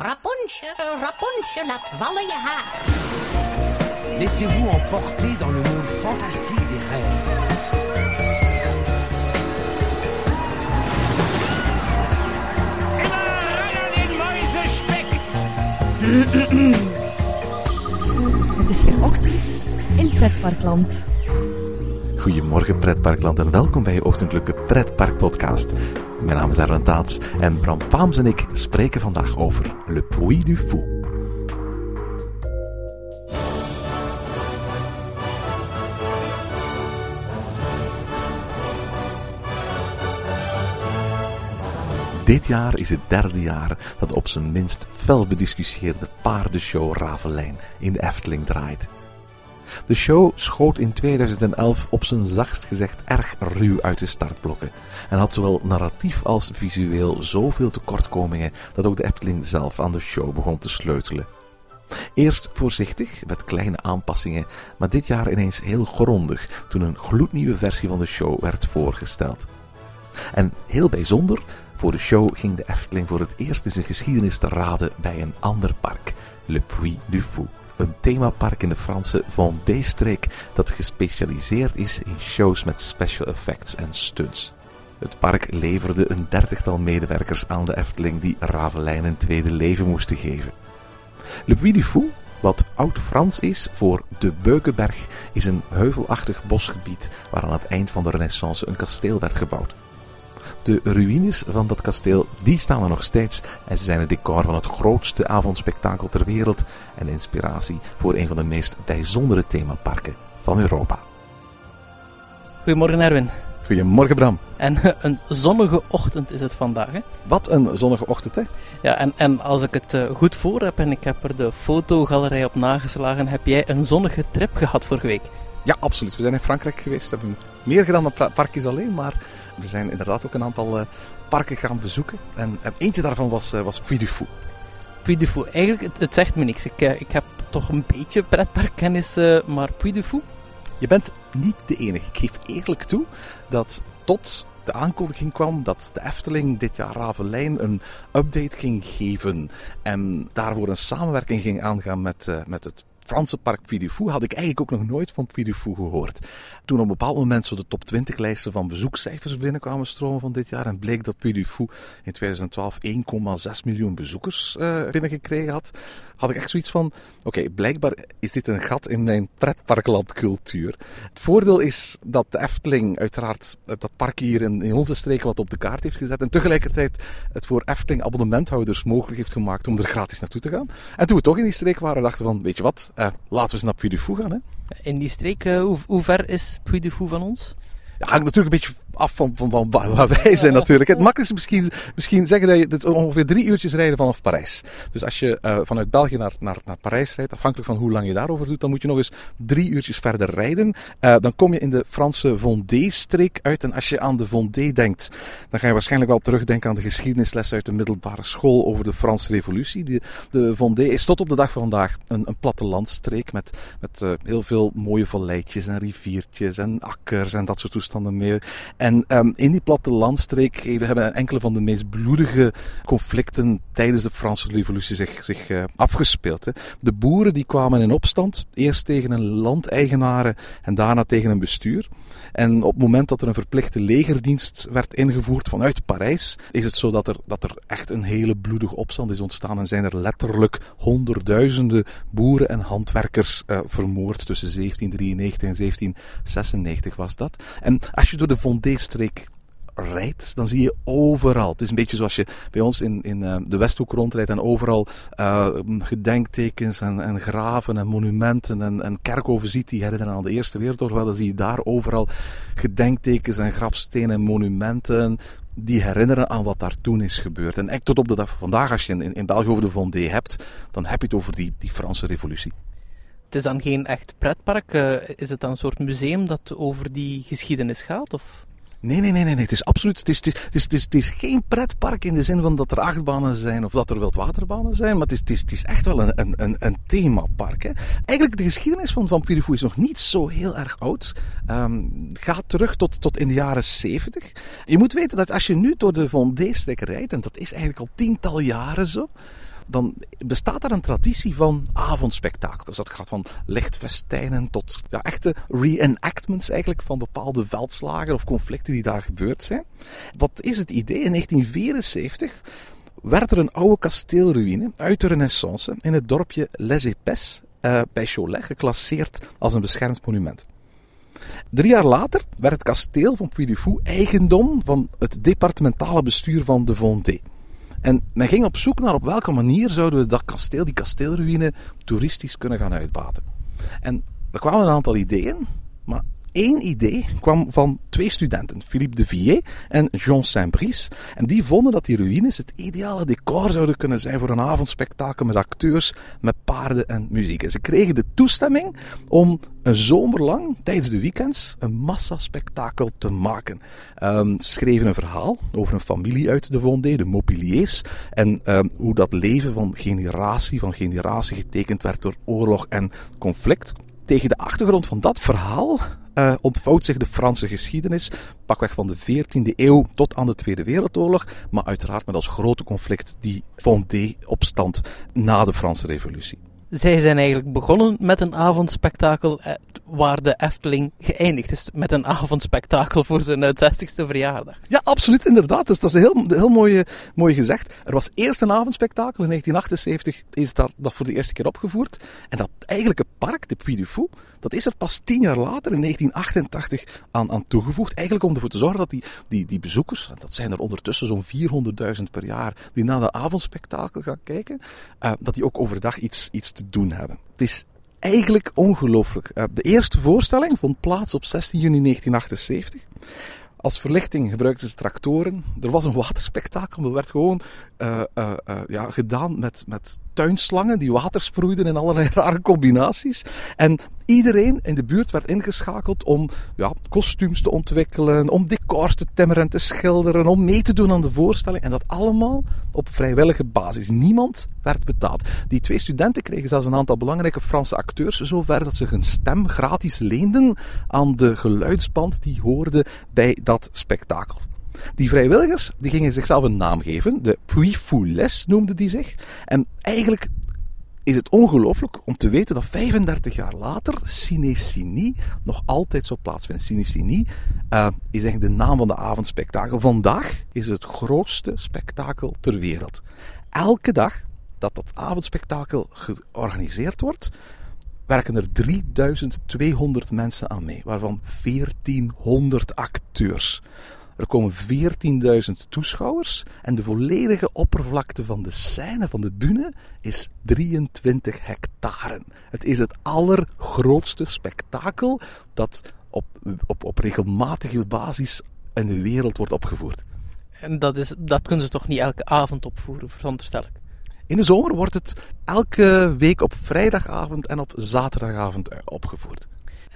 Rapunzel, Rapunzel, laat vallen je haar. Laissez-vous emporter dans le monde fantastique des rêves. Het is weer ochtend in Pretparkland. Goedemorgen Pretparkland en welkom bij je ochtendelijke Pretpark podcast. Mijn naam is Erwin Taats en Bram Paams en ik spreken vandaag over Le Puy du Fou. Dit jaar is het derde jaar dat op zijn minst fel bediscussieerde paardenshow Ravelijn in de Efteling draait. De show schoot in 2011 op zijn zachtst gezegd erg ruw uit de startblokken en had zowel narratief als visueel zoveel tekortkomingen dat ook de Efteling zelf aan de show begon te sleutelen. Eerst voorzichtig, met kleine aanpassingen, maar dit jaar ineens heel grondig toen een gloednieuwe versie van de show werd voorgesteld. En heel bijzonder, voor de show ging de Efteling voor het eerst in zijn geschiedenis te raden bij een ander park, Le Puy du Fou. Een themapark in de Franse Vendée-streek dat gespecialiseerd is in shows met special effects en stunts. Het park leverde een dertigtal medewerkers aan de Efteling die Ravelijn een tweede leven moesten geven. Le Puy du Fou, wat oud-Frans is voor de Beukenberg, is een heuvelachtig bosgebied waar aan het eind van de Renaissance een kasteel werd gebouwd. De ruïnes van dat kasteel die staan er nog steeds en ze zijn het decor van het grootste avondspektakel ter wereld en inspiratie voor een van de meest bijzondere themaparken van Europa. Goedemorgen Erwin. Goedemorgen Bram. En een zonnige ochtend is het vandaag. Hè? Wat een zonnige ochtend hè? Ja, en, en als ik het uh, goed voor heb en ik heb er de fotogalerij op nageslagen, heb jij een zonnige trip gehad vorige week? Ja, absoluut. We zijn in Frankrijk geweest. We hebben meer gedaan dan parkjes alleen, maar we zijn inderdaad ook een aantal uh, parken gaan bezoeken. En, en, eentje daarvan was, uh, was Puy du Fou. Puy du Fou, eigenlijk, het, het zegt me niks. Ik, uh, ik heb toch een beetje pretparkkennis, maar Puy du Fou? Je bent niet de enige. Ik geef eerlijk toe dat tot de aankondiging kwam dat de Efteling dit jaar Ravelijn een update ging geven. En daarvoor een samenwerking ging aangaan met, uh, met het Franse park Puy du Fou had ik eigenlijk ook nog nooit van Puy du Fou gehoord. Toen op een bepaald moment zo de top 20 lijsten van bezoekcijfers binnenkwamen stromen van dit jaar en bleek dat Puy du Fou in 2012 1,6 miljoen bezoekers uh, binnengekregen had, had ik echt zoiets van, oké, okay, blijkbaar is dit een gat in mijn pretparklandcultuur. Het voordeel is dat de Efteling uiteraard dat park hier in, in onze streek wat op de kaart heeft gezet en tegelijkertijd het voor Efteling abonnementhouders mogelijk heeft gemaakt om er gratis naartoe te gaan. En toen we toch in die streek waren, dachten we van, weet je wat, uh, laten we eens naar Puy du Fou gaan. Hè? In die streek, uh, hoe, hoe ver is Puy du Fou van ons? Ja, hangt natuurlijk een beetje af van, van, waar wij zijn natuurlijk. Het makkelijkste misschien, misschien zeggen dat je het ongeveer drie uurtjes rijden vanaf Parijs. Dus als je uh, vanuit België naar, naar, naar Parijs rijdt, afhankelijk van hoe lang je daarover doet, dan moet je nog eens drie uurtjes verder rijden. Uh, dan kom je in de Franse Vendée-streek uit. En als je aan de Vendée denkt, dan ga je waarschijnlijk wel terugdenken aan de geschiedenisles uit de middelbare school over de Franse revolutie. De, de Vendée is tot op de dag van vandaag een, een plattelandstreek met, met uh, heel veel mooie valleitjes en riviertjes en akkers en dat soort toestanden meer. En um, in die plattelandstreek we hebben enkele van de meest bloedige conflicten tijdens de Franse revolutie zich, zich uh, afgespeeld. Hè. De boeren die kwamen in opstand, eerst tegen een landeigenaren en daarna tegen een bestuur. En op het moment dat er een verplichte legerdienst werd ingevoerd vanuit Parijs, is het zo dat er, dat er echt een hele bloedige opstand is ontstaan en zijn er letterlijk honderdduizenden boeren en handwerkers uh, vermoord tussen 1793 en 1796 was dat. En als je door de Vendée-streek rijdt, dan zie je overal. Het is een beetje zoals je bij ons in, in uh, de Westhoek rondrijdt en overal uh, gedenktekens en, en graven en monumenten en, en kerkhoven ziet die herinneren aan de Eerste Wereldoorlog. Wel, dan zie je daar overal gedenktekens en grafstenen en monumenten die herinneren aan wat daar toen is gebeurd. En echt tot op de dag van vandaag, als je in, in België over de Vendée hebt, dan heb je het over die, die Franse revolutie. Het is dan geen echt pretpark? Uh, is het dan een soort museum dat over die geschiedenis gaat? Of? Nee, nee, nee, nee. Het is absoluut. Het is, het, is, het, is, geen pretpark in de zin van dat er achtbanen zijn of dat er wildwaterbanen zijn. Maar het is, het is, het is echt wel een, een, een themapark. Hè. Eigenlijk, de geschiedenis van, van is nog niet zo heel erg oud. Um, gaat terug tot, tot in de jaren 70. Je moet weten dat als je nu door de Vendée-streek rijdt, en dat is eigenlijk al tiental jaren zo dan bestaat er een traditie van avondspektakels. Dat gaat van lichtfestijnen tot echte reenactments eigenlijk van bepaalde veldslagen of conflicten die daar gebeurd zijn. Wat is het idee? In 1974 werd er een oude kasteelruïne uit de renaissance in het dorpje Les Epes uh, bij Cholet geclasseerd als een beschermd monument. Drie jaar later werd het kasteel van Puy-de-Fou eigendom van het departementale bestuur van de Vendée. En men ging op zoek naar op welke manier zouden we dat kasteel, die kasteelruïne, toeristisch kunnen gaan uitbaten. En er kwamen een aantal ideeën, maar één idee kwam van twee studenten, Philippe de Villiers en Jean Saint-Brice. En die vonden dat die ruïnes het ideale decor zouden kunnen zijn voor een avondspektakel met acteurs, met paarden en muziek. En ze kregen de toestemming om een zomer lang, tijdens de weekends, een massaspektakel te maken. Um, ze schreven een verhaal over een familie uit de Vendée, de Mobiliers, en um, hoe dat leven van generatie van generatie getekend werd door oorlog en conflict tegen de achtergrond van dat verhaal uh, ontvouwt zich de Franse geschiedenis, pakweg van de 14e eeuw tot aan de Tweede Wereldoorlog, maar uiteraard met als grote conflict die Vendée-opstand na de Franse Revolutie. Zij zijn eigenlijk begonnen met een avondspektakel eh, waar de Efteling geëindigd is met een avondspektakel voor zijn 60ste eh, verjaardag. Ja, absoluut, inderdaad. Dus dat is heel, heel mooi, gezegd. Er was eerst een avondspektakel. In 1978 is dat, dat voor de eerste keer opgevoerd. En dat eigenlijke park, de Puy du Fou, dat is er pas tien jaar later, in 1988, aan, aan toegevoegd. Eigenlijk om ervoor te zorgen dat die, die, die bezoekers, en dat zijn er ondertussen zo'n 400.000 per jaar, die naar de avondspektakel gaan kijken, uh, dat die ook overdag iets, iets te doen hebben. Het is eigenlijk ongelooflijk. Uh, de eerste voorstelling vond plaats op 16 juni 1978. Als verlichting gebruikten ze tractoren. Er was een waterspektakel. Dat werd gewoon uh, uh, ja, gedaan met, met tuinslangen die water sproeiden in allerlei rare combinaties. En iedereen in de buurt werd ingeschakeld om ja, kostuums te ontwikkelen, om decors te timmeren en te schilderen, om mee te doen aan de voorstelling. En dat allemaal op vrijwillige basis. Niemand werd betaald. Die twee studenten kregen zelfs een aantal belangrijke Franse acteurs, zover dat ze hun stem gratis leenden aan de geluidsband die hoorde bij dat spektakel. Die vrijwilligers die gingen zichzelf een naam geven. De Puy-Foules noemden die zich. En eigenlijk is het ongelooflijk om te weten dat 35 jaar later Cinecinie nog altijd zo plaatsvindt. Cinecinie uh, is eigenlijk de naam van de avondspektakel. Vandaag is het grootste spektakel ter wereld. Elke dag dat dat avondspektakel georganiseerd wordt, werken er 3200 mensen aan mee, waarvan 1400 acteurs. Er komen 14.000 toeschouwers en de volledige oppervlakte van de scène, van de bühne, is 23 hectare. Het is het allergrootste spektakel dat op, op, op regelmatige basis in de wereld wordt opgevoerd. En dat, is, dat kunnen ze toch niet elke avond opvoeren, veronderstel ik? In de zomer wordt het elke week op vrijdagavond en op zaterdagavond opgevoerd.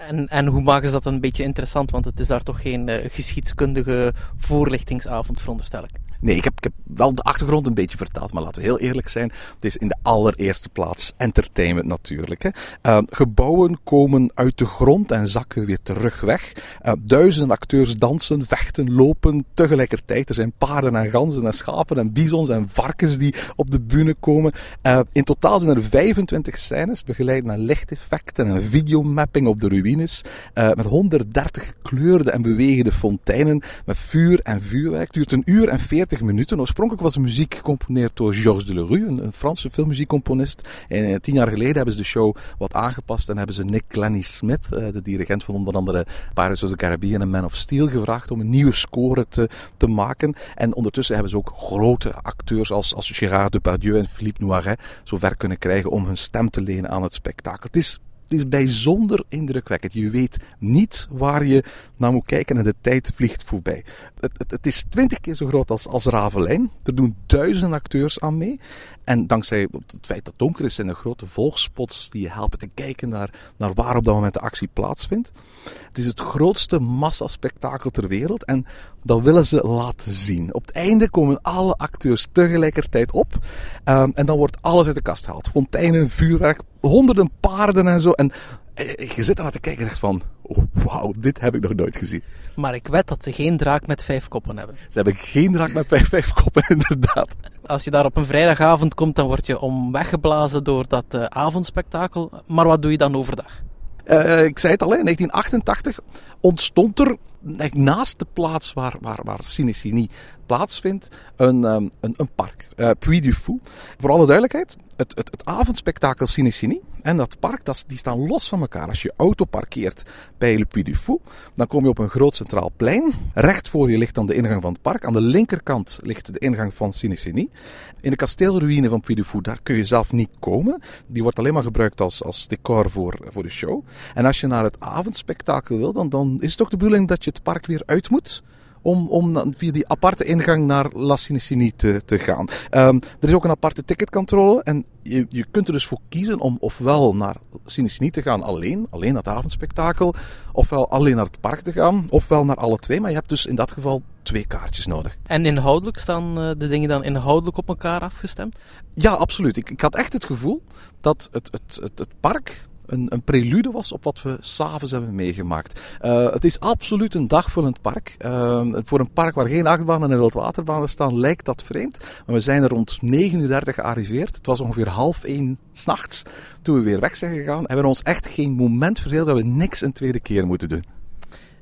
En, en hoe maken ze dat een beetje interessant? Want het is daar toch geen uh, geschiedkundige voorlichtingsavond, veronderstel ik. Nee, ik heb, ik heb wel de achtergrond een beetje vertaald, maar laten we heel eerlijk zijn. Het is in de allereerste plaats entertainment natuurlijk. Hè. Uh, gebouwen komen uit de grond en zakken weer terug weg. Uh, duizenden acteurs dansen, vechten, lopen tegelijkertijd. Er zijn paarden en ganzen en schapen en bizons en varkens die op de bühne komen. Uh, in totaal zijn er 25 scènes, begeleid met lichteffecten en videomapping op de ruïnes. met 130 gekleurde en bewegende fonteinen, met vuur en vuurwerk. Het duurt een uur en 40 minuten. Oorspronkelijk was de muziek gecomponeerd door Georges Delerue, een, een Franse filmmuziekcomponist. En eh, tien jaar geleden hebben ze de show wat aangepast en hebben ze Nick Glennie Smith, eh, de dirigent van onder andere Pirates of the Caribbean en Man of Steel, gevraagd om een nieuwe score te, te maken. En ondertussen hebben ze ook grote acteurs als, als Gérard Depardieu en Philippe Noiret zover kunnen krijgen om hun stem te lenen aan het spektakel. Het is het is bijzonder indrukwekkend. Je weet niet waar je naar moet kijken en de tijd vliegt voorbij. Het, het, is twintig keer zo groot als, als Ravelijn. Er doen duizend acteurs aan mee. En dankzij het feit dat het donker is, zijn er grote volgspots die je helpen te kijken naar, naar waar op dat moment de actie plaatsvindt. Het is het grootste massaspectakel ter wereld en dat willen ze laten zien. Op het einde komen alle acteurs tegelijkertijd op um, en dan wordt alles uit de kast gehaald. Fonteinen, vuurwerk, honderden paarden en zo. En Eh, Je zit ernaar te kijken en zegt van, oh, wauw, dit heb ik nog nooit gezien. Maar ik wed dat ze geen draak met vijf koppen hebben. Ze hebben geen draak met vijf, vijf koppen, inderdaad. Als je daar op een vrijdagavond komt, dan word je om weggeblazen door dat eh, avondspektakel. Maar wat doe je dan overdag? Eh, ik zei het al, in 1988 ontstond er naast de plaats waar, waar, waar Cinecinie plaatsvindt, een, ehm, een, een park. eh Puy du Fou. Voor alle duidelijkheid, het, het, het avondspektakel Cinecinie en dat park, dat, die staan los van elkaar. Als je auto parkeert bij Le Puy du Fou, dan kom je op een groot centraal plein. Recht voor je ligt dan de ingang van het park. Aan de linkerkant ligt de ingang van Cinecinie. In de kasteelruïne van Puy du Fou, daar kun je zelf niet komen. Die wordt alleen maar gebruikt als, als decor voor, voor de show. En als je naar het avondspektakel wil, dan, dan is het ook de bedoeling dat je het park weer uit moet. Om, om via die aparte ingang naar La Cinecinie te, te gaan. Ehm, er is ook een aparte ticketcontrole. En je, je kunt er dus voor kiezen om ofwel naar Cinecinie te gaan alleen, alleen naar het avondspektakel. Ofwel alleen naar het park te gaan, ofwel naar alle twee. Maar je hebt dus in dat geval twee kaartjes nodig. En inhoudelijk staan eh, de dingen dan inhoudelijk op elkaar afgestemd? Ja, absoluut. Ik, ik had echt het gevoel dat het, het, het, het park een, een prelude was op wat we s'avonds hebben meegemaakt. Eh, het is absoluut een dagvullend park. Eh, voor een park waar geen achtbanen en wildwaterbanen staan, lijkt dat vreemd. Maar we zijn er rond 9.30 uur gearriveerd. Het was ongeveer half één s'nachts toen we weer weg zijn gegaan. En we hebben ons echt geen moment verveeld dat we niks een tweede keer moeten doen.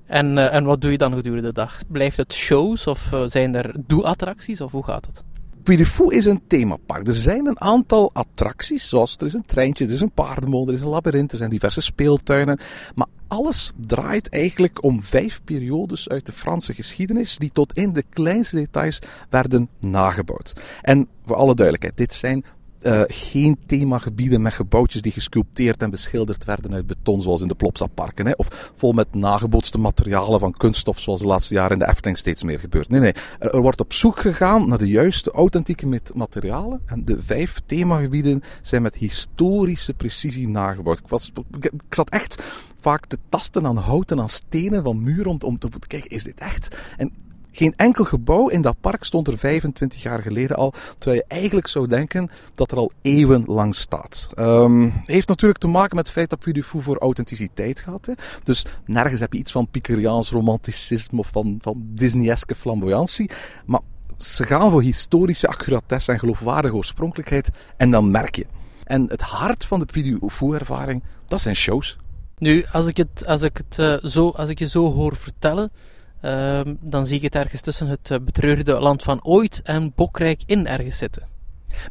En, eh, en wat doe je dan gedurende de dag? Blijft het shows of zijn er doe-attracties of hoe gaat het? Puy Fou is een themapark. Er zijn een aantal attracties, zoals er is een treintje, er is een paardenmolen, er is een labyrint, er zijn diverse speeltuinen. Maar alles draait eigenlijk om vijf periodes uit de Franse geschiedenis die tot in de kleinste details werden nagebouwd. En voor alle duidelijkheid, dit zijn eh, geen themagebieden met gebouwtjes die gesculpteerd en beschilderd werden uit beton, zoals in de Plopsa-parken. Of vol met nagebootste materialen van kunststof, zoals de laatste jaren in de Efteling steeds meer gebeurt. Nee, nee. Er, wordt op zoek gegaan naar de juiste, authentieke materialen. En de vijf themagebieden zijn met historische precisie nagebouwd. Ik, was, ik, zat echt vaak te tasten aan hout en aan stenen van muren om, te- om te kijken, is dit echt? En geen enkel gebouw in dat park stond er 25 jaar geleden al, terwijl je eigenlijk zou denken dat er al eeuwenlang staat. Ehm heeft natuurlijk te maken met het feit dat Puy du Fou voor authenticiteit gaat. Hè. Dus nergens heb je iets van Piceriaans romanticisme of van, van Disney-eske flamboyantie. Maar ze gaan voor historische accuratesse en geloofwaardige oorspronkelijkheid en dan merk je. En het hart van de Puy du Fou-ervaring, dat zijn shows. Nu, als ik, het, als, ik het, eh, zo, als ik je zo hoor vertellen, ehm, dan zie ik het ergens tussen het eh, betreurde land van ooit en Bokrijk in ergens zitten.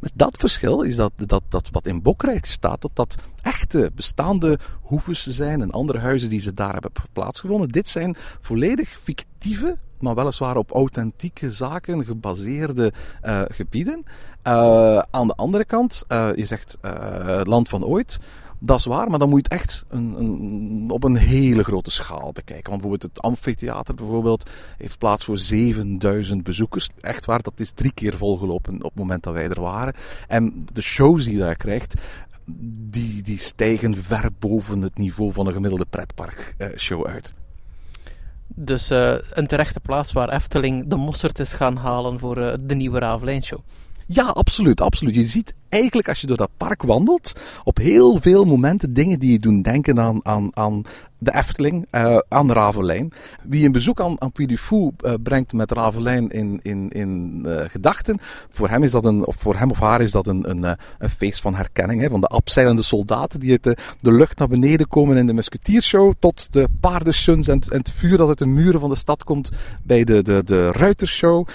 Met dat verschil is dat, dat, dat wat in Bokrijk staat, dat dat echte bestaande hoeves zijn en andere huizen die ze daar hebben plaatsgevonden. Dit zijn volledig fictieve, maar weliswaar op authentieke zaken gebaseerde eh, gebieden. Eh, aan de andere kant, je zegt land van ooit. Dat is waar, maar dan moet je het echt een, een, op een hele grote schaal bekijken. Want bijvoorbeeld het amfitheater bijvoorbeeld heeft plaats voor 7000 bezoekers. Echt waar, dat is drie keer volgelopen op het moment dat wij er waren. En de shows die je daar krijgt, die, die stijgen ver boven het niveau van een gemiddelde pretparkshow uit. Dus eh, een terechte plaats waar Efteling de mosserd is gaan halen voor eh, de nieuwe Ravelijn Show. Ja, absoluut, absoluut. Je ziet eigenlijk als je door dat park wandelt, op heel veel momenten dingen die je doen denken aan, aan, aan de Efteling, eh, aan Ravelijn. Wie een bezoek aan, aan Puy du Fou eh, brengt met Ravelijn in, in, in eh, gedachten, voor hem, is dat een, of voor hem of haar is dat een, een, een feest van herkenning. Hè, van de abzeilende soldaten die uit de, de lucht naar beneden komen in de musketiershow, tot de paardenshuns en, en het vuur dat uit de muren van de stad komt bij de, de, de ruitershow.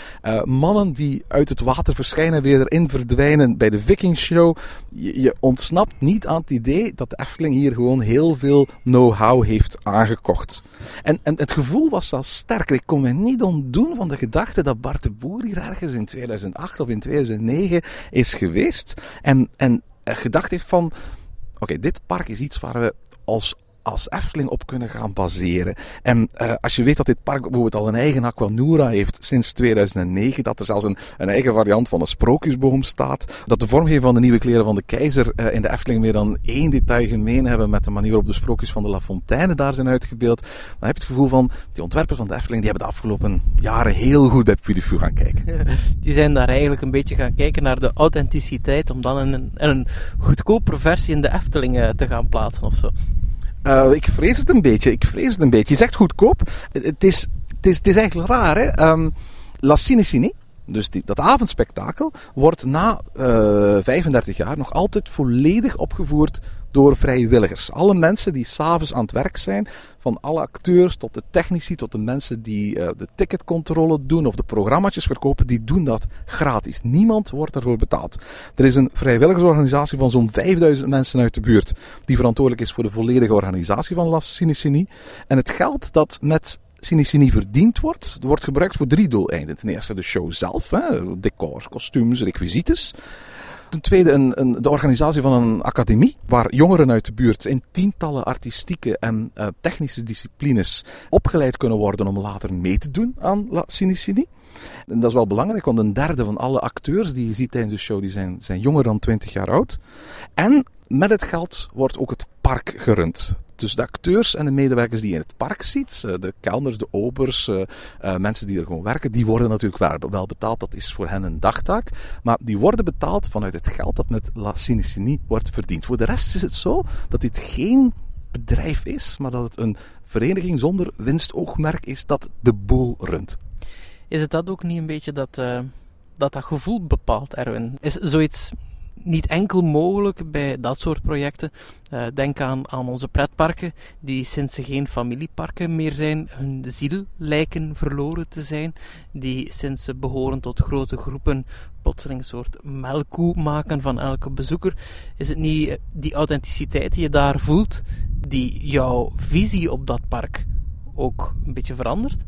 Mannen die uit het water verschijnen en weer erin verdwijnen bij de vikingshow. Je, je ontsnapt niet aan het idee dat de Efteling hier gewoon heel veel know-how heeft aangekocht. En, en het gevoel was zelfs sterker. Ik kon me niet ontdoen van de gedachte dat Bart de Boer hier ergens in 2008 of in 2009 is geweest. En, en eh, gedacht heeft van, oké, dit park is iets waar we als als Efteling op kunnen gaan baseren. En eh, als je weet dat dit park bijvoorbeeld al een eigen Aquanura heeft sinds 2009, dat er zelfs een, een eigen variant van een sprookjesboom staat, dat de vormgeving van de nieuwe kleren van de keizer eh, in de Efteling meer dan één detail gemeen hebben met de manier waarop de sprookjes van de La Fontaine daar zijn uitgebeeld, dan heb je het gevoel van, die ontwerpers van de Efteling, die hebben de afgelopen jaren heel goed bij Fou gaan kijken. Die zijn daar eigenlijk een beetje gaan kijken naar de authenticiteit om dan een, een goedkopere versie in de Efteling eh, te gaan plaatsen of Eh, ik vrees het een beetje. Ik vrees het een beetje. Je zegt goedkoop. Het is, het is, het is eigenlijk raar, hè? Ehm, La Cinecinie, dus die, dat avondspektakel, wordt na eh 35 jaar nog altijd volledig opgevoerd door vrijwilligers. Alle mensen die s'avonds aan het werk zijn, van alle acteurs tot de technici, tot de mensen die eh, de ticketcontrole doen of de programma's verkopen, die doen dat gratis. Niemand wordt daarvoor betaald. Er is een vrijwilligersorganisatie van zo'n 5000 mensen uit de buurt die verantwoordelijk is voor de volledige organisatie van La Cinecinie. En het geld dat met Cinecinie verdiend wordt, wordt gebruikt voor drie doeleinden. Ten eerste de show zelf, hè, decors, kostuums, requisites. Ten tweede een, een, de organisatie van een academie, waar jongeren uit de buurt in tientallen artistieke en eh, technische disciplines opgeleid kunnen worden om later mee te doen aan La. En dat is wel belangrijk, want een derde van alle acteurs die je ziet tijdens de show, die zijn, zijn jonger dan 20 jaar oud. En met het geld wordt ook het park gerund. Dus de acteurs en de medewerkers die je in het park ziet, eh, de kelners, de obers, eh, eh, mensen die er gewoon werken, die worden natuurlijk wel- betaald. Dat is voor hen een dagtaak. Maar die worden betaald vanuit het geld dat met La Cinecinie wordt verdiend. Voor de rest is het zo dat dit geen bedrijf is, maar dat het een vereniging zonder winstoogmerk is dat de boel runt. Is het dat ook niet een beetje dat dat, dat gevoel bepaalt, Erwin? Is zoiets niet enkel mogelijk bij dat soort projecten? Eh, denk aan, aan onze pretparken, die sinds ze geen familieparken meer zijn, hun ziel lijken verloren te zijn. Die sinds ze behoren tot grote groepen plotseling een soort melkkoe maken van elke bezoeker. Is het niet eh, die authenticiteit die je daar voelt, die jouw visie op dat park ook een beetje verandert?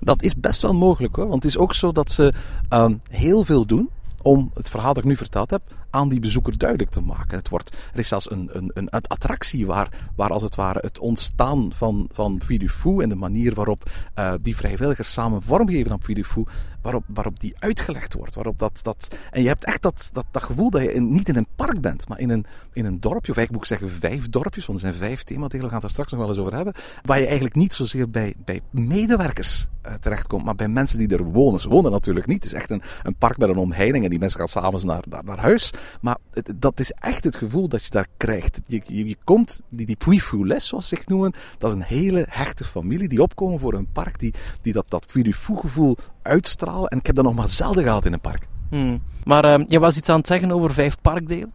Dat is best wel mogelijk hoor. Want het is ook zo dat ze ehm, heel veel doen om het verhaal dat ik nu verteld heb aan die bezoeker duidelijk te maken. Het wordt, er is zelfs een, een, een attractie waar, waar als het ware het ontstaan van, van Fou en de manier waarop eh, die vrijwilligers samen vormgeven aan Fou, waarop, waarop die uitgelegd wordt. Waarop dat, dat, en je hebt echt dat, dat, dat gevoel dat je niet in een park bent, maar in een, in een dorpje, of eigenlijk moet ik zeggen vijf dorpjes, want er zijn vijf themadelen, we gaan het er straks nog wel eens over hebben, waar je eigenlijk niet zozeer bij, bij medewerkers eh, terechtkomt, maar bij mensen die er wonen. Ze wonen natuurlijk niet. Het is echt een, een park met een omheining en die mensen gaan s'avonds naar, naar huis. Maar dat is echt het gevoel dat je daar krijgt. Je, je, je komt, die, die Puy Fou-les, zoals ze zich noemen, dat is een hele hechte familie die opkomen voor een park, die, die dat, dat gevoel uitstralen. En ik heb dat nog maar zelden gehad in een park. Hmm. Maar eh, je was iets aan het zeggen over vijf parkdelen?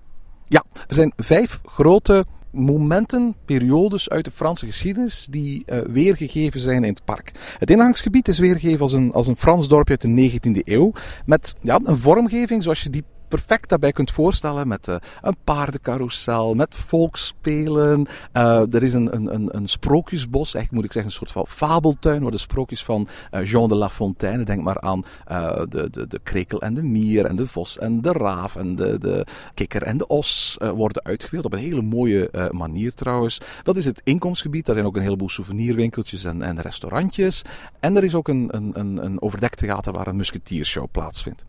Ja, er zijn vijf grote momenten, periodes uit de Franse geschiedenis die eh, weergegeven zijn in het park. Het ingangsgebied is weergegeven als een, als een Frans dorpje uit de 19e eeuw. Met ja, een vormgeving zoals je die perfect daarbij kunt voorstellen. Met eh, een paardencarousel, met volksspelen. Eh, er is een, een, een, een sprookjesbos, eigenlijk moet ik zeggen een soort van fabeltuin, waar de sprookjes van eh, Jean de La Fontaine, denk maar aan de, de, de krekel en de mier en de vos en de raaf en de, de kikker en de os worden uitgebeeld. Op een hele mooie manier trouwens. Dat is het inkomstgebied. Daar zijn ook een heleboel souvenirwinkeltjes en, en restaurantjes. En er is ook een, een, een, een overdekt theater waar een musketiershow plaatsvindt.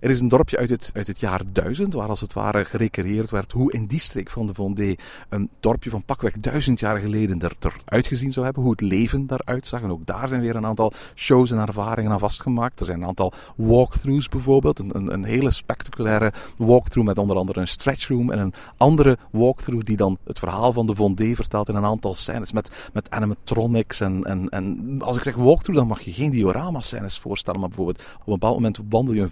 Er is een dorpje uit het, uit het jaar 1000, waar als het ware gerecreëerd werd hoe in die streek van de Vendée een dorpje van pakweg duizend jaar geleden er, eruit gezien zou hebben, hoe het leven daaruit zag. En ook daar zijn weer een aantal shows en ervaringen aan vastgemaakt. Er zijn een aantal walkthroughs bijvoorbeeld, een, een, hele spectaculaire walkthrough met onder andere een stretchroom en een andere walkthrough die dan het verhaal van de Vendée vertelt in een aantal scènes met, met animatronics. En, en, en als ik zeg walkthrough, dan mag je geen diorama-scènes voorstellen, maar bijvoorbeeld op een bepaald moment wandel je een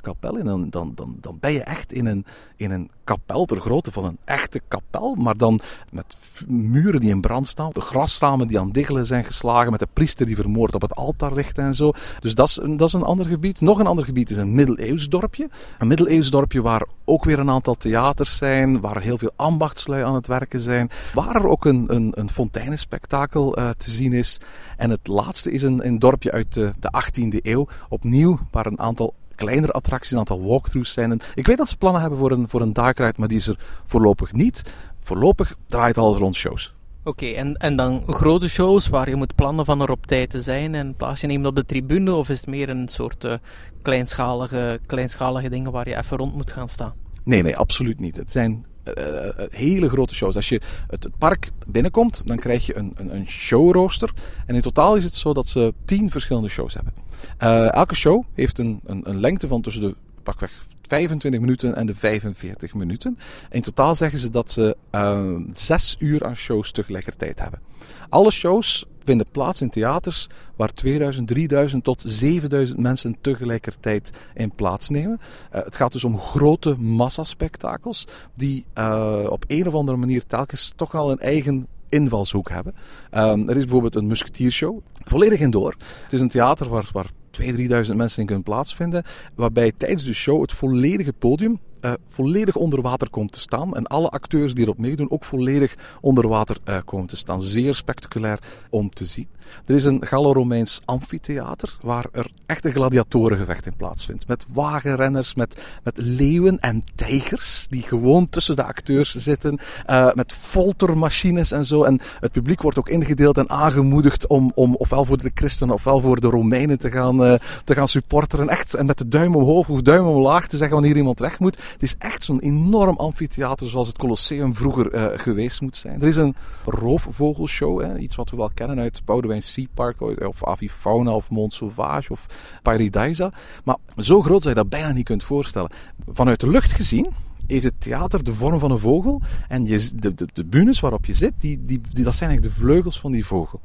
kapel in. En dan, dan, dan ben je echt in een, in een kapel ter grootte van een echte kapel. Maar dan met muren die in brand staan. De grasramen die aan diggelen zijn geslagen. Met de priester die vermoord op het altaar ligt en zo. Dus dat is, dat is een ander gebied. Nog een ander gebied is een middeleeuws dorpje. Een middeleeuws dorpje waar ook weer een aantal theaters zijn. Waar heel veel ambachtslui aan het werken zijn. Waar er ook een, een, een fonteinenspektakel eh, te zien is. En het laatste is een, een dorpje uit de, de 18e eeuw. Opnieuw waar een aantal kleinere attracties, een aantal walkthroughs zijn. En ik weet dat ze plannen hebben voor een, voor een dark ride, maar die is er voorlopig niet. Voorlopig draait alles rond shows. Oké, en, en dan grote shows waar je moet plannen van er op tijd te zijn en plaatsje nemen op de tribune? Of is het meer een soort eh, kleinschalige, kleinschalige dingen waar je even rond moet gaan staan? Nee, nee, absoluut niet. Het zijn eh, eh, hele grote shows. Als je het, park binnenkomt, dan krijg je een, een, een showrooster. En in totaal is het zo dat ze tien verschillende shows hebben. Eh, elke show heeft een, een, een lengte van tussen de pakweg 25 minuten en de 45 minuten. In totaal zeggen ze dat ze uh, zes uur aan shows tegelijkertijd hebben. Alle shows vinden plaats in theaters waar 2000, 3000 tot 7000 mensen tegelijkertijd in plaatsnemen. Uh, het gaat dus om grote massaspectakels die uh, op een of andere manier telkens toch wel een eigen invalshoek hebben. Um, er is bijvoorbeeld een musketiershow, volledig indoor. Het is een theater waar 2.000, 3.000 mensen in kunnen plaatsvinden, waarbij tijdens de show het volledige podium uh, volledig onder water komt te staan. En alle acteurs die erop meedoen ook volledig onder water uh, komen te staan. Zeer spectaculair om te zien. Er is een Gallo-Romeins amfitheater waar er echt een gladiatorengevecht in plaatsvindt. Met wagenrenners, met, met leeuwen en tijgers die gewoon tussen de acteurs zitten. Uh, met foltermachines en zo. En het publiek wordt ook ingedeeld en aangemoedigd om, om ofwel voor de christenen ofwel voor de Romeinen te gaan, te gaan supporteren. Echt en met de duim omhoog of duim omlaag te zeggen wanneer iemand weg moet. Het is echt zo'n enorm amfitheater zoals het Colosseum vroeger uh, geweest moet zijn. Er is een roofvogelshow, hè, iets wat we wel kennen uit Boudewijn Sea Park of Avifauna of Mont Sauvage of Paradisa. Maar zo groot dat je dat bijna niet kunt voorstellen. Vanuit de lucht gezien is het theater de vorm van een vogel en je, de, de, de bunes waarop je zit, die, die, dat zijn eigenlijk de vleugels van die vogel.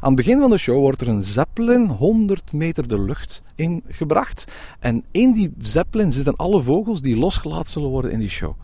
Aan het begin van de show wordt er een zeppelin 100 meter de lucht ingebracht. En in die zeppelin zitten alle vogels die losgelaten zullen worden in die show.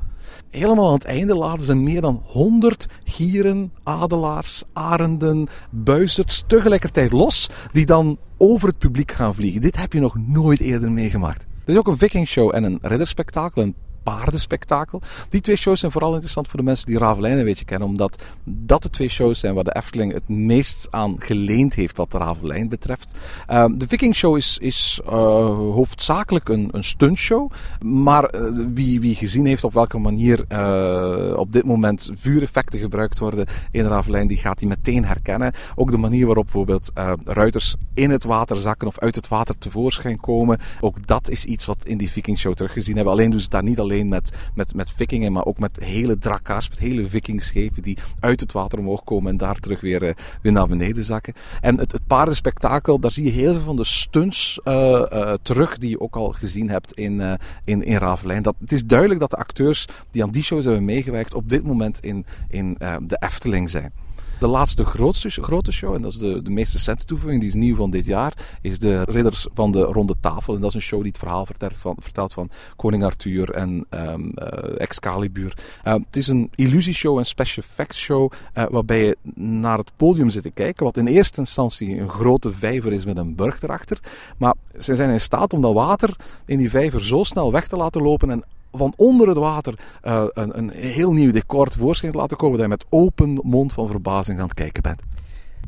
Helemaal aan het einde laten ze meer dan 100 gieren, adelaars, arenden, buizerds tegelijkertijd los, die dan over het publiek gaan vliegen. Dit heb je nog nooit eerder meegemaakt. Er is ook een vikingshow en een ridderspektakel, een paardenspektakel. Die twee shows zijn vooral interessant voor de mensen die Ravelijn een beetje kennen, omdat dat de twee shows zijn waar de Efteling het meest aan geleend heeft wat de Ravelijn betreft. Uh, de Viking Show is, is uh, hoofdzakelijk een, een stuntshow, maar uh, wie, wie gezien heeft op welke manier eh, op dit moment vuureffecten gebruikt worden in Ravelijn, die gaat die meteen herkennen. Ook de manier waarop bijvoorbeeld eh, ruiters in het water zakken of uit het water tevoorschijn komen, ook dat is iets wat in die Viking Show teruggezien hebben. Alleen doen ze daar niet alleen met, met, met vikingen, maar ook met hele drakkars, met hele vikingschepen die uit het water omhoog komen en daar terug weer, uh, weer naar beneden zakken. En het, het paardenspektakel, daar zie je heel veel van de stunts uh, uh, terug die je ook al gezien hebt in, in, in Ravelijn. Dat, het is duidelijk dat de acteurs die aan die shows hebben meegewerkt op dit moment in, in de Efteling zijn. De laatste grootste, grote show, en dat is de, de meest recente toevoeging, die is nieuw van dit jaar, is de Ridders van de Ronde Tafel. En dat is een show die het verhaal vertelt van, van koning Arthur en um, Excalibur. Uh, het is een illusieshow, een special effects show, uh, waarbij je naar het podium zit te kijken, wat in eerste instantie een grote vijver is met een burg erachter. Maar ze zijn in staat om dat water in die vijver zo snel weg te laten lopen en van onder het water uh, een, een, heel nieuw decor tevoorschijn te laten komen, dat je met open mond van verbazing aan het kijken bent.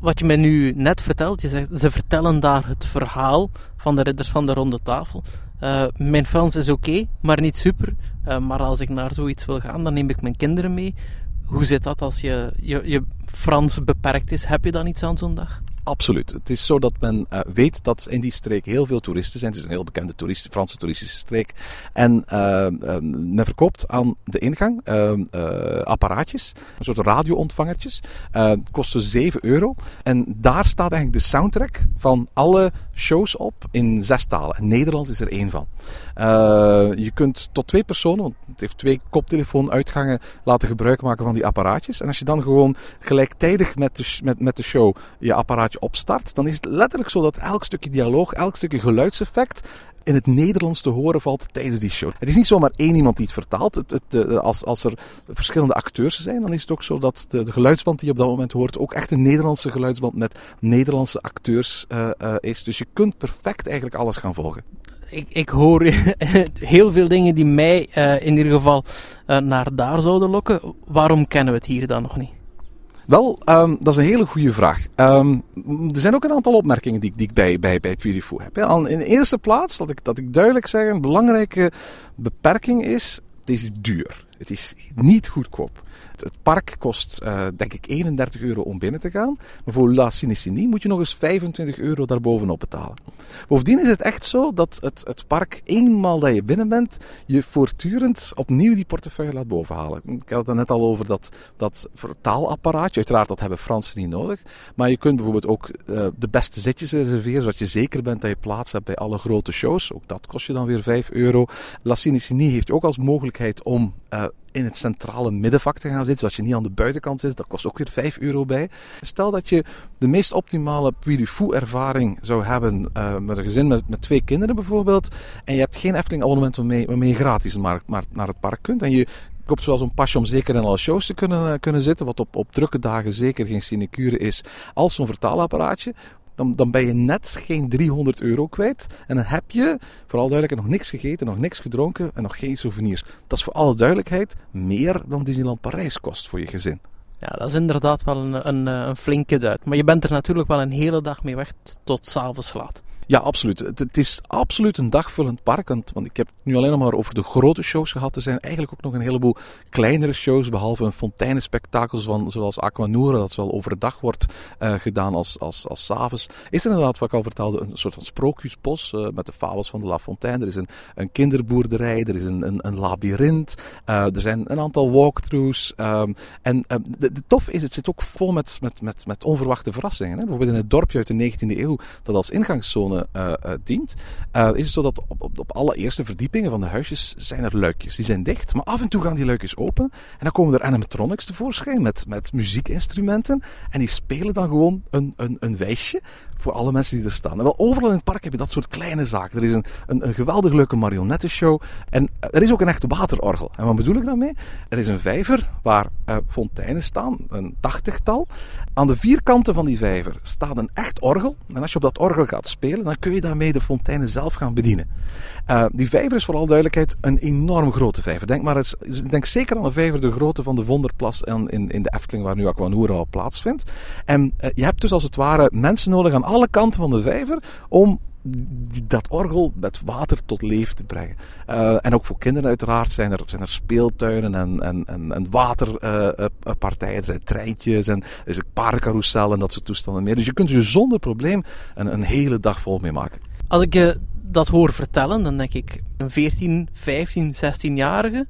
Wat je mij nu net vertelt, je zegt, ze vertellen daar het verhaal van de ridders van de ronde tafel. Uh, mijn Frans is oké, maar niet super. Uh, maar als ik naar zoiets wil gaan, dan neem ik mijn kinderen mee. Hoe zit dat als je, je, je Frans beperkt is? Heb je dan iets aan zo'n dag? Absoluut. Het is zo dat men uh, weet dat in die streek heel veel toeristen zijn. Het is een heel bekende Franse toeristische streek. En uh, men verkoopt aan de ingang apparaatjes, een soort radioontvangertjes. kosten 7 euro. En daar staat eigenlijk de soundtrack van alle shows op in zes talen. En Nederlands is er één van. je kunt tot twee personen, want het heeft twee koptelefoonuitgangen, laten gebruik maken van die apparaatjes. En als je dan gewoon gelijktijdig met de, met, met de show je apparaatje opstart, dan is het letterlijk zo dat elk stukje dialoog, elk stukje geluidseffect in het Nederlands te horen valt tijdens die show. Het is niet zomaar één iemand die het vertaalt. Het, het, als, als er verschillende acteurs zijn, dan is het ook zo dat de, geluidsband die je op dat moment hoort ook echt een Nederlandse geluidsband met Nederlandse acteurs uh, uh, is. Dus je kunt perfect eigenlijk alles gaan volgen. Ik, ik hoor heel veel dingen die mij uh, in ieder geval naar daar zouden lokken. Waarom kennen we het hier dan nog niet? Wel, um, dat is een hele goede vraag. Um, er zijn ook een aantal opmerkingen die, die ik bij, bij, bij heb. Hè. In de eerste plaats, dat ik, dat ik duidelijk zeg, een belangrijke beperking is, het is duur. Het is niet goedkoop. Het, park kost, uh, denk ik, 31 euro om binnen te gaan. Maar voor La Cinecinie moet je nog eens 25 euro daarbovenop betalen. Bovendien is het echt zo dat het, het park, eenmaal dat je binnen bent, je voortdurend opnieuw die portefeuille laat bovenhalen. Ik had het net al over dat, dat vertaalapparaatje. Uiteraard, dat hebben Fransen niet nodig. Maar je kunt bijvoorbeeld ook uh, de beste zitjes reserveren, zodat je zeker bent dat je plaats hebt bij alle grote shows. Ook dat kost je dan weer 5 euro. La Cinecinie heeft ook als mogelijkheid om uh, in het centrale middenvak te gaan zitten, zodat je niet aan de buitenkant zit. Dat kost ook weer 5 euro bij. Stel dat je de meest optimale Puy du Fou ervaring zou hebben uh, met een gezin met, met twee kinderen bijvoorbeeld, en je hebt geen Efteling abonnement waarmee, waarmee je gratis naar het park kunt, en je koopt zoals een pasje om zeker in alle shows te kunnen, uh, kunnen zitten, wat op, op drukke dagen zeker geen sinecure is, als zo'n vertaalapparaatje, dan, dan ben je net geen 300 euro kwijt. En dan heb je, vooral duidelijk, nog niks gegeten, nog niks gedronken en nog geen souvenirs. Dat is voor alle duidelijkheid meer dan Disneyland Parijs kost voor je gezin. Ja, dat is inderdaad wel een, een, een flinke duit. Maar je bent er natuurlijk wel een hele dag mee weg tot s'avonds laat. Ja, absoluut. Het, is absoluut een dagvullend park. Want, ik heb het nu alleen maar over de grote shows gehad. Er zijn eigenlijk ook nog een heleboel kleinere shows. Behalve een fonteinenspektakel van, zoals Aquanura, dat zowel overdag wordt uh, gedaan als, als, als s'avonds. Is er inderdaad, wat ik al vertelde, een soort van sprookjesbos uh, met de fabels van de La Fontaine. Er is een, een kinderboerderij, er is een, een, een labyrint. Uh, er zijn een aantal walkthroughs. Um, en um, de, de tof is, het zit ook vol met, met, met, met onverwachte verrassingen. Hè? Bijvoorbeeld in het dorpje uit de 19e eeuw, dat als ingangszone uh, uh, dient, uh, is het zo dat op, op, op alle eerste verdiepingen van de huisjes zijn er luikjes. Die zijn dicht, maar af en toe gaan die luikjes open. En dan komen er animatronics tevoorschijn met, met muziekinstrumenten. En die spelen dan gewoon een, een, een wijsje voor alle mensen die er staan. En wel overal in het park heb je dat soort kleine zaken. Er is een, een, een geweldig leuke marionettenshow. En er is ook een echt waterorgel. En wat bedoel ik daarmee? Er is een vijver waar uh, fonteinen staan, een tachtigtal. Aan de vierkanten van die vijver staat een echt orgel. En als je op dat orgel gaat spelen, dan kun je daarmee de fonteinen zelf gaan bedienen. Uh, die vijver is voor alle duidelijkheid een enorm grote vijver. Denk, maar eens, denk zeker aan een vijver de grootte van de Vonderplas in, in, de Efteling, waar nu Aquanura al plaatsvindt. En je hebt dus als het ware mensen nodig aan alle kanten van de vijver om dat orgel met water tot leven te brengen. Uh, en ook voor kinderen uiteraard zijn er, zijn er speeltuinen en, en, en, en waterpartijen, uh, er zijn treintjes en is een paardencarousel en dat soort toestanden meer. Dus je kunt er zonder probleem een, een hele dag vol mee maken. Als ik je dat hoor vertellen, dan denk ik een 14, 15, 16-jarige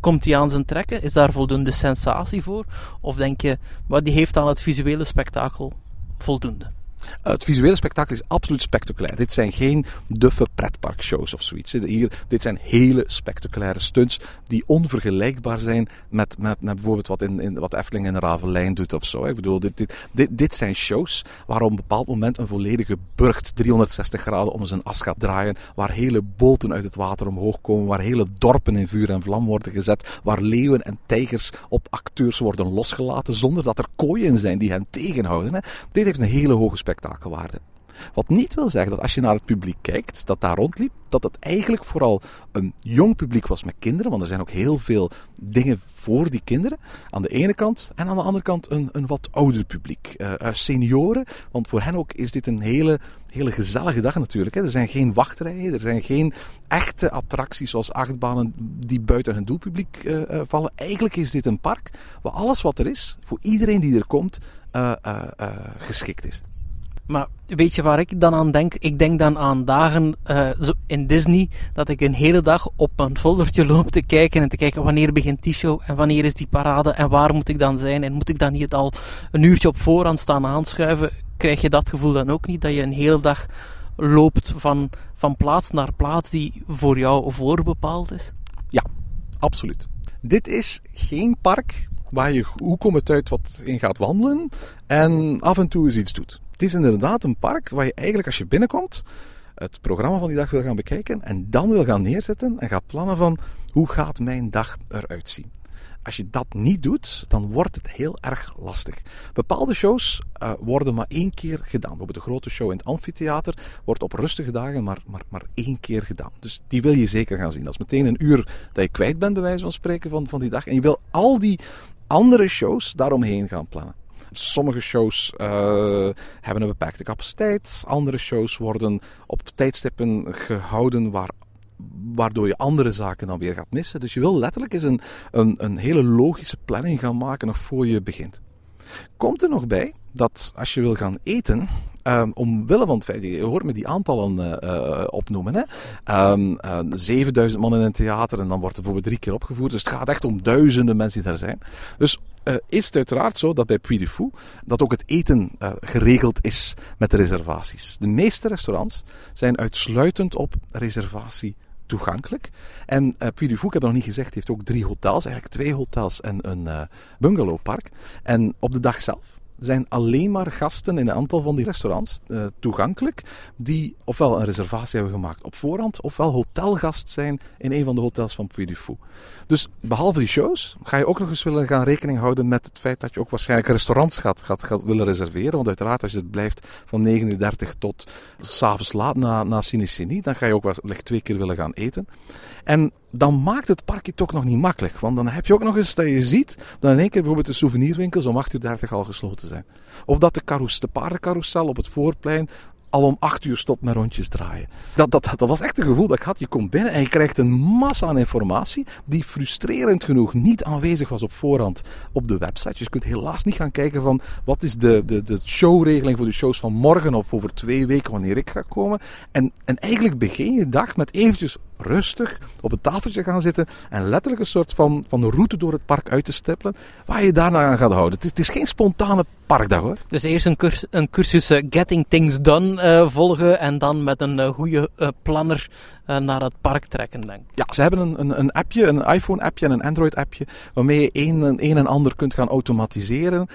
Komt hij aan zijn trekken? Is daar voldoende sensatie voor? Of denk je, maar die heeft aan het visuele spektakel voldoende? Het visuele spektakel is absoluut spectaculair. Dit zijn geen duffe pretparkshows of zoiets. Hier, dit zijn hele spectaculaire stunts die onvergelijkbaar zijn met, met, bijvoorbeeld wat, in, in, wat Efteling in Ravelijn doet of zo. Ik bedoel, dit, dit, dit, dit zijn shows waar op een bepaald moment een volledige burcht 360 graden om zijn as gaat draaien. Waar hele boten uit het water omhoog komen. Waar hele dorpen in vuur en vlam worden gezet. Waar leeuwen en tijgers op acteurs worden losgelaten zonder dat er kooien zijn die hen tegenhouden. Hè. Dit heeft een hele hoge Wat niet wil zeggen dat als je naar het publiek kijkt dat daar rondliep, dat het eigenlijk vooral een jong publiek was met kinderen. Want er zijn ook heel veel dingen voor die kinderen. Aan de ene kant. En aan de andere kant een, een wat ouder publiek. Uh, senioren. Want voor hen ook is dit een hele, hele gezellige dag natuurlijk. Hè. Er zijn geen wachtrijen. Er zijn geen echte attracties zoals achtbanen die buiten hun doelpubliek uh, vallen. Eigenlijk is dit een park waar alles wat er is, voor iedereen die er komt, geschikt is. Maar weet je waar ik dan aan denk? Ik denk dan aan dagen uh, in Disney dat ik een hele dag op een foldertje loop te kijken en te kijken wanneer begint die show en wanneer is die parade en waar moet ik dan zijn en moet ik dan niet al een uurtje op voorhand staan aanschuiven? Krijg je dat gevoel dan ook niet dat je een hele dag loopt van, van plaats naar plaats die voor jou voorbepaald is? Ja, absoluut. Dit is geen park waar je hoe komt het uit wat in gaat wandelen en af en toe eens iets doet. Het is inderdaad een park waar je eigenlijk als je binnenkomt het programma van die dag wil gaan bekijken en dan wil gaan neerzetten en gaat plannen van hoe gaat mijn dag eruit zien. Als je dat niet doet, dan wordt het heel erg lastig. Bepaalde shows uh, worden maar één keer gedaan. Bijvoorbeeld de grote show in het amfitheater wordt op rustige dagen maar, maar, maar één keer gedaan. Dus die wil je zeker gaan zien. Dat is meteen een uur dat je kwijt bent, bij wijze van spreken, van, van die dag. En je wil al die andere shows daaromheen gaan plannen. Sommige shows uh, hebben een beperkte capaciteit. Andere shows worden op tijdstippen gehouden waar waardoor je andere zaken dan weer gaat missen. Dus je wil letterlijk eens een, een, een hele logische planning gaan maken nog voor je begint. Komt er nog bij dat als je wil gaan eten, um, omwille van het feit, je hoort me die aantallen uh, opnoemen. Hè? Um, uh, 7000 man in een theater en dan wordt er bijvoorbeeld drie keer opgevoerd. Dus het gaat echt om duizenden mensen die daar zijn. Dus is het uiteraard zo dat bij Puy du Fou dat ook het eten geregeld is met de reservaties. De meeste restaurants zijn uitsluitend op reservatie toegankelijk. En uh, Puy du Fou, ik heb nog niet gezegd, heeft ook drie hotels, eigenlijk twee hotels en een bungalowpark. En op de dag zelf zijn alleen maar gasten in een aantal van die restaurants uh, toegankelijk die ofwel een reservatie hebben gemaakt op voorhand, ofwel hotelgast zijn in een van de hotels van Puy du Fou. Dus behalve die shows ga je ook nog eens willen gaan rekening houden met het feit dat je ook waarschijnlijk restaurants gaat, gaat, willen reserveren. Want uiteraard als je het blijft van 39 tot s'avonds laat na, na dan ga je ook wellicht twee keer willen gaan eten. En dan maakt het parkje toch nog niet makkelijk. Want dan heb je ook nog eens dat je ziet dat in één keer bijvoorbeeld de souvenirwinkels om 8 uur 30 al gesloten zijn. Of dat de, carous, de paardencarousel op het voorplein al om acht uur stopt met rondjes draaien. Dat, dat, dat was echt een gevoel dat ik had. Je komt binnen en je krijgt een massa aan informatie die frustrerend genoeg niet aanwezig was op voorhand op de website. Dus je kunt helaas niet gaan kijken van wat is de, de, de showregeling voor de shows van morgen of over twee weken wanneer ik ga komen. En, en eigenlijk begin je dag met eventjes rustig op het tafeltje gaan zitten en letterlijk een soort van, van route door het park uit te stippelen waar je daarna aan gaat houden. Het is, het is geen spontane parkdag hoor. Dus eerst een, curs, een cursus uh, Getting Things Done uh, volgen en dan met een uh, goede planner naar het park trekken, denk ik. Ja, ze hebben een, een, een appje, een iPhone-appje en een Android-appje, waarmee je een, een en ander kunt gaan automatiseren.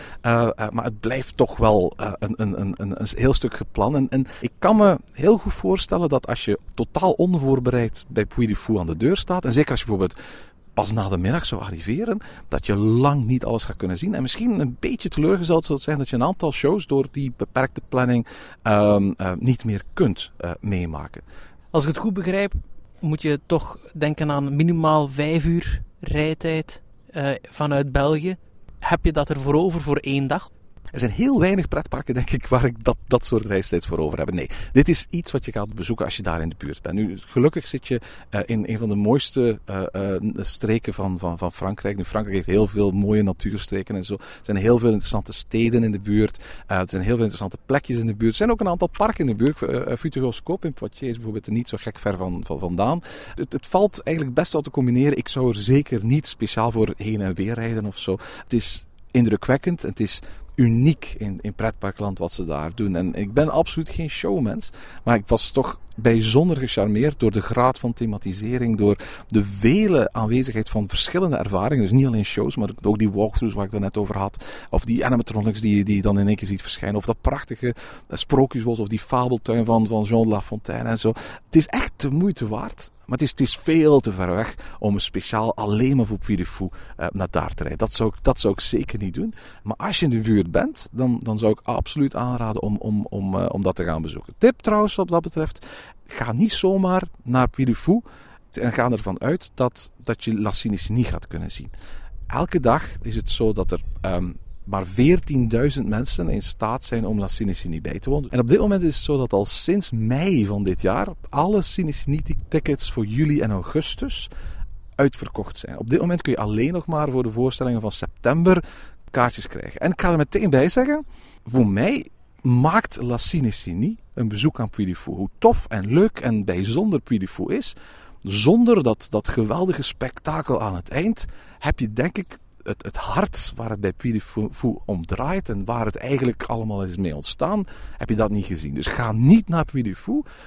maar het blijft toch wel een, een, een, een, heel stuk gepland. En, en ik kan me heel goed voorstellen dat als je totaal onvoorbereid bij Puy du Fou aan de deur staat, en zeker als je bijvoorbeeld pas na de middag zou arriveren, dat je lang niet alles gaat kunnen zien. En misschien een beetje teleurgesteld zal het zijn dat je een aantal shows door die beperkte planning um, uh, niet meer kunt uh, meemaken. Als ik het goed begrijp, moet je toch denken aan minimaal vijf uur rijtijd uh, vanuit België. Heb je dat er voor over voor één dag? Er zijn heel weinig pretparken, denk ik, waar ik dat, dat soort reistijd voor over heb. Nee, dit is iets wat je gaat bezoeken als je daar in de buurt bent. Nu, gelukkig zit je uh, in een van de mooiste uh, uh, streken van, van, van Frankrijk. Nu, Frankrijk heeft heel veel mooie natuurstreken en zo. Er zijn heel veel interessante steden in de buurt. er zijn heel veel interessante plekjes in de buurt. Er zijn ook een aantal parken in de buurt. Uh, in Poitiers bijvoorbeeld niet zo gek ver van, van vandaan. Het, het valt eigenlijk best wel te combineren. Ik zou er zeker niet speciaal voor heen en weer rijden of zo. Het is indrukwekkend. Het is uniek in, in pretparkland wat ze daar doen. En ik ben absoluut geen showmens, maar ik was toch bijzonder gecharmeerd door de graad van thematisering, door de vele aanwezigheid van verschillende ervaringen. Dus niet alleen shows, maar ook die walkthroughs waar ik het net over had. Of die animatronics die, die je dan in één keer ziet verschijnen. Of dat prachtige sprookjesbos of die fabeltuin van, van Jean La Fontaine en zo. Het is echt de moeite waard. Maar het is, het is veel te ver weg om speciaal alleen maar voor Fou uh, naar daar te rijden. Dat zou, ik, dat zou ik zeker niet doen. Maar als je in de buurt bent, dan, dan zou ik absoluut aanraden om, om, om, uh, om dat te gaan bezoeken. Tip trouwens wat dat betreft, ga niet zomaar naar Puy du Fou en ga ervan uit dat, dat je La niet gaat kunnen zien. Elke dag is het zo dat er um, maar 14.000 mensen in staat zijn om La Cinecini bij te wonen. En op dit moment is het zo dat al sinds mei van dit jaar alle Cinecini-tickets voor juli en augustus uitverkocht zijn. Op dit moment kun je alleen nog maar voor de voorstellingen van september kaartjes krijgen. En ik ga er meteen bij zeggen, voor mij maakt La Cinecini een bezoek aan Puy. Hoe tof en leuk en bijzonder Puy is, zonder dat, dat geweldige spektakel aan het eind, heb je denk ik het, het hart waar het bij Puy om draait en waar het eigenlijk allemaal is mee ontstaan, heb je dat niet gezien. Dus ga niet naar Puy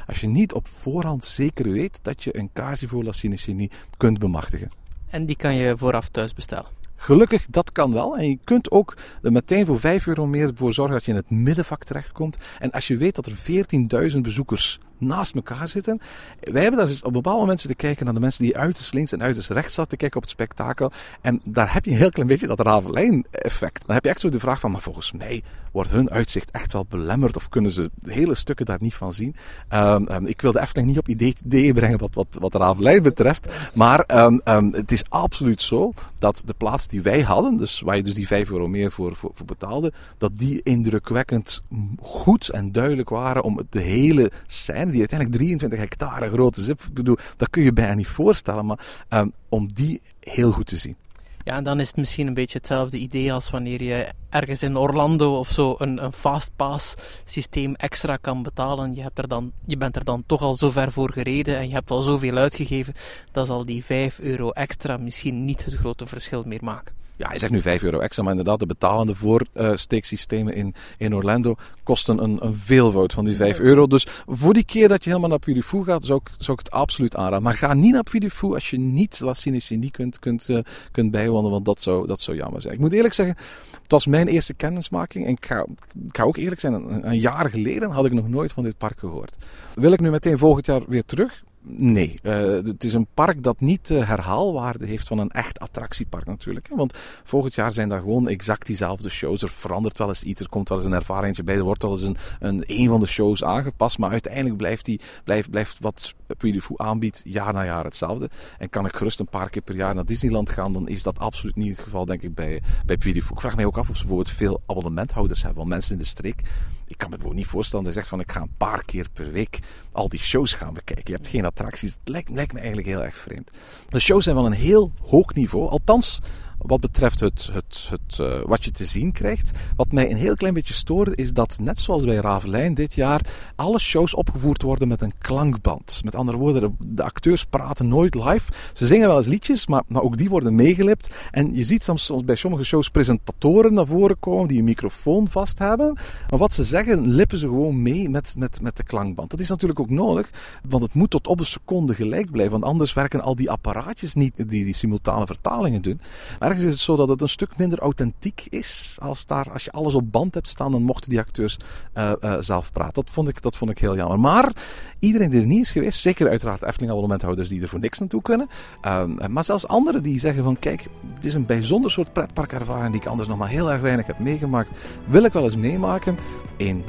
als je niet op voorhand zeker weet dat je een kaartje voor La Cinecini kunt bemachtigen. En die kan je vooraf thuis bestellen. Gelukkig, dat kan wel. En je kunt ook meteen voor 5 euro meer voor zorgen dat je in het middenvak terechtkomt. En als je weet dat er 14.000 bezoekers naast elkaar zitten. Wij hebben daar dus op bepaalde mensen te kijken naar de mensen die uiterst links en uiterst rechts zaten te kijken op het spektakel. En daar heb je een heel klein beetje dat Ravelijn-effect. Dan heb je echt zo de vraag van, maar volgens mij wordt hun uitzicht echt wel belemmerd of kunnen ze hele stukken daar niet van zien. Um, um, ik wil de Efteling niet op ideeën brengen wat, wat, wat Ravelijn betreft. Maar um, het is absoluut zo dat de plaats die wij hadden, dus waar je dus die 5 euro meer voor, voor, voor betaalde, dat die indrukwekkend goed en duidelijk waren om de hele scène die uiteindelijk 23 hectare groot is. Ik bedoel, dat kun je bijna niet voorstellen, maar um, om die heel goed te zien. Ja, en dan is het misschien een beetje hetzelfde idee als wanneer je ergens in Orlando of zo een, een fastpass systeem extra kan betalen. Je, hebt er dan, je bent er dan toch al zo ver voor gereden en je hebt al zoveel uitgegeven. Dat zal die 5 euro extra misschien niet het grote verschil meer maken. Ja, je zegt nu 5 euro extra, maar inderdaad, de betalende voorsteeksystemen in, in Orlando kosten een, een veelvoud van die 5 euro. Dus voor die keer dat je helemaal naar Puy gaat, zou ik, zou ik het absoluut aanraden. Maar ga niet naar Puy als je niet La Cinecini kunt, kunt, uh, kunt bijwonen, want dat zou, dat zou jammer zijn. Ik moet eerlijk zeggen, het was mijn eerste kennismaking. En ik ga, ik ga ook eerlijk zijn, een, een jaar geleden had ik nog nooit van dit park gehoord. Wil ik nu meteen volgend jaar weer terug? Nee, uh, het is een park dat niet de herhaalwaarde heeft van een echt attractiepark natuurlijk. Hè? Want volgend jaar zijn daar gewoon exact diezelfde shows. Er verandert wel eens iets, er komt wel eens een ervaring bij, er wordt wel eens een, een, een van de shows aangepast. Maar uiteindelijk blijft, die, blijft, blijft wat Puy aanbiedt jaar na jaar hetzelfde. En kan ik gerust een paar keer per jaar naar Disneyland gaan, dan is dat absoluut niet het geval denk ik bij, bij Puy Ik vraag mij ook af of ze bijvoorbeeld veel abonnementhouders hebben. Want mensen in de streek ik kan me bijvoorbeeld niet voorstellen dat je zegt van ik ga een paar keer per week al die shows gaan bekijken. Je hebt geen attracties. Het lijkt, lijkt me eigenlijk heel erg vreemd. De shows zijn van een heel hoog niveau. Althans, wat betreft het, het, het, uh, wat je te zien krijgt. Wat mij een heel klein beetje stoorde is dat, net zoals bij Ravelijn dit jaar, alle shows opgevoerd worden met een klankband. Met andere woorden, de acteurs praten nooit live. Ze zingen wel eens liedjes, maar, maar ook die worden meegelipt. En je ziet soms, soms bij sommige shows presentatoren naar voren komen die een microfoon vast hebben. Maar wat ze zeggen, lippen ze gewoon mee met, met, met de klankband. Dat is natuurlijk ook nodig, want het moet tot op een seconde gelijk blijven. Want anders werken al die apparaatjes niet die die simultane vertalingen doen. Maar is het zo dat het een stuk minder authentiek is. Als, daar, als je alles op band hebt staan, dan mochten die acteurs uh, uh, zelf praten. Dat vond, ik, dat vond ik heel jammer. Maar iedereen die er niet is geweest, zeker uiteraard Efteling abonnementhouders die er voor niks naartoe kunnen. Uh, maar zelfs anderen die zeggen van kijk, het is een bijzonder soort pretparkervaring die ik anders nog maar heel erg weinig heb meegemaakt. Wil ik wel eens meemaken. In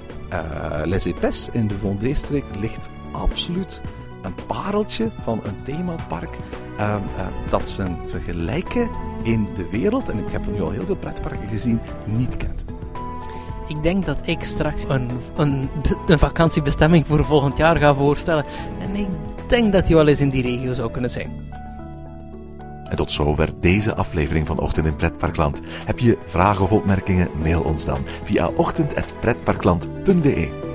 Les Epes in de Vendée-streek ligt absoluut een pareltje van een themapark uh, uh, dat zijn, zijn gelijke in de wereld, en ik heb nu al heel veel pretparken gezien, niet kent. Ik denk dat ik straks een, een, een vakantiebestemming voor volgend jaar ga voorstellen. En ik denk dat die wel eens in die regio zou kunnen zijn. En tot zover deze aflevering van Ochtend in Pretparkland. Heb je vragen of opmerkingen? Mail ons dan via ochtend.pretparkland.be.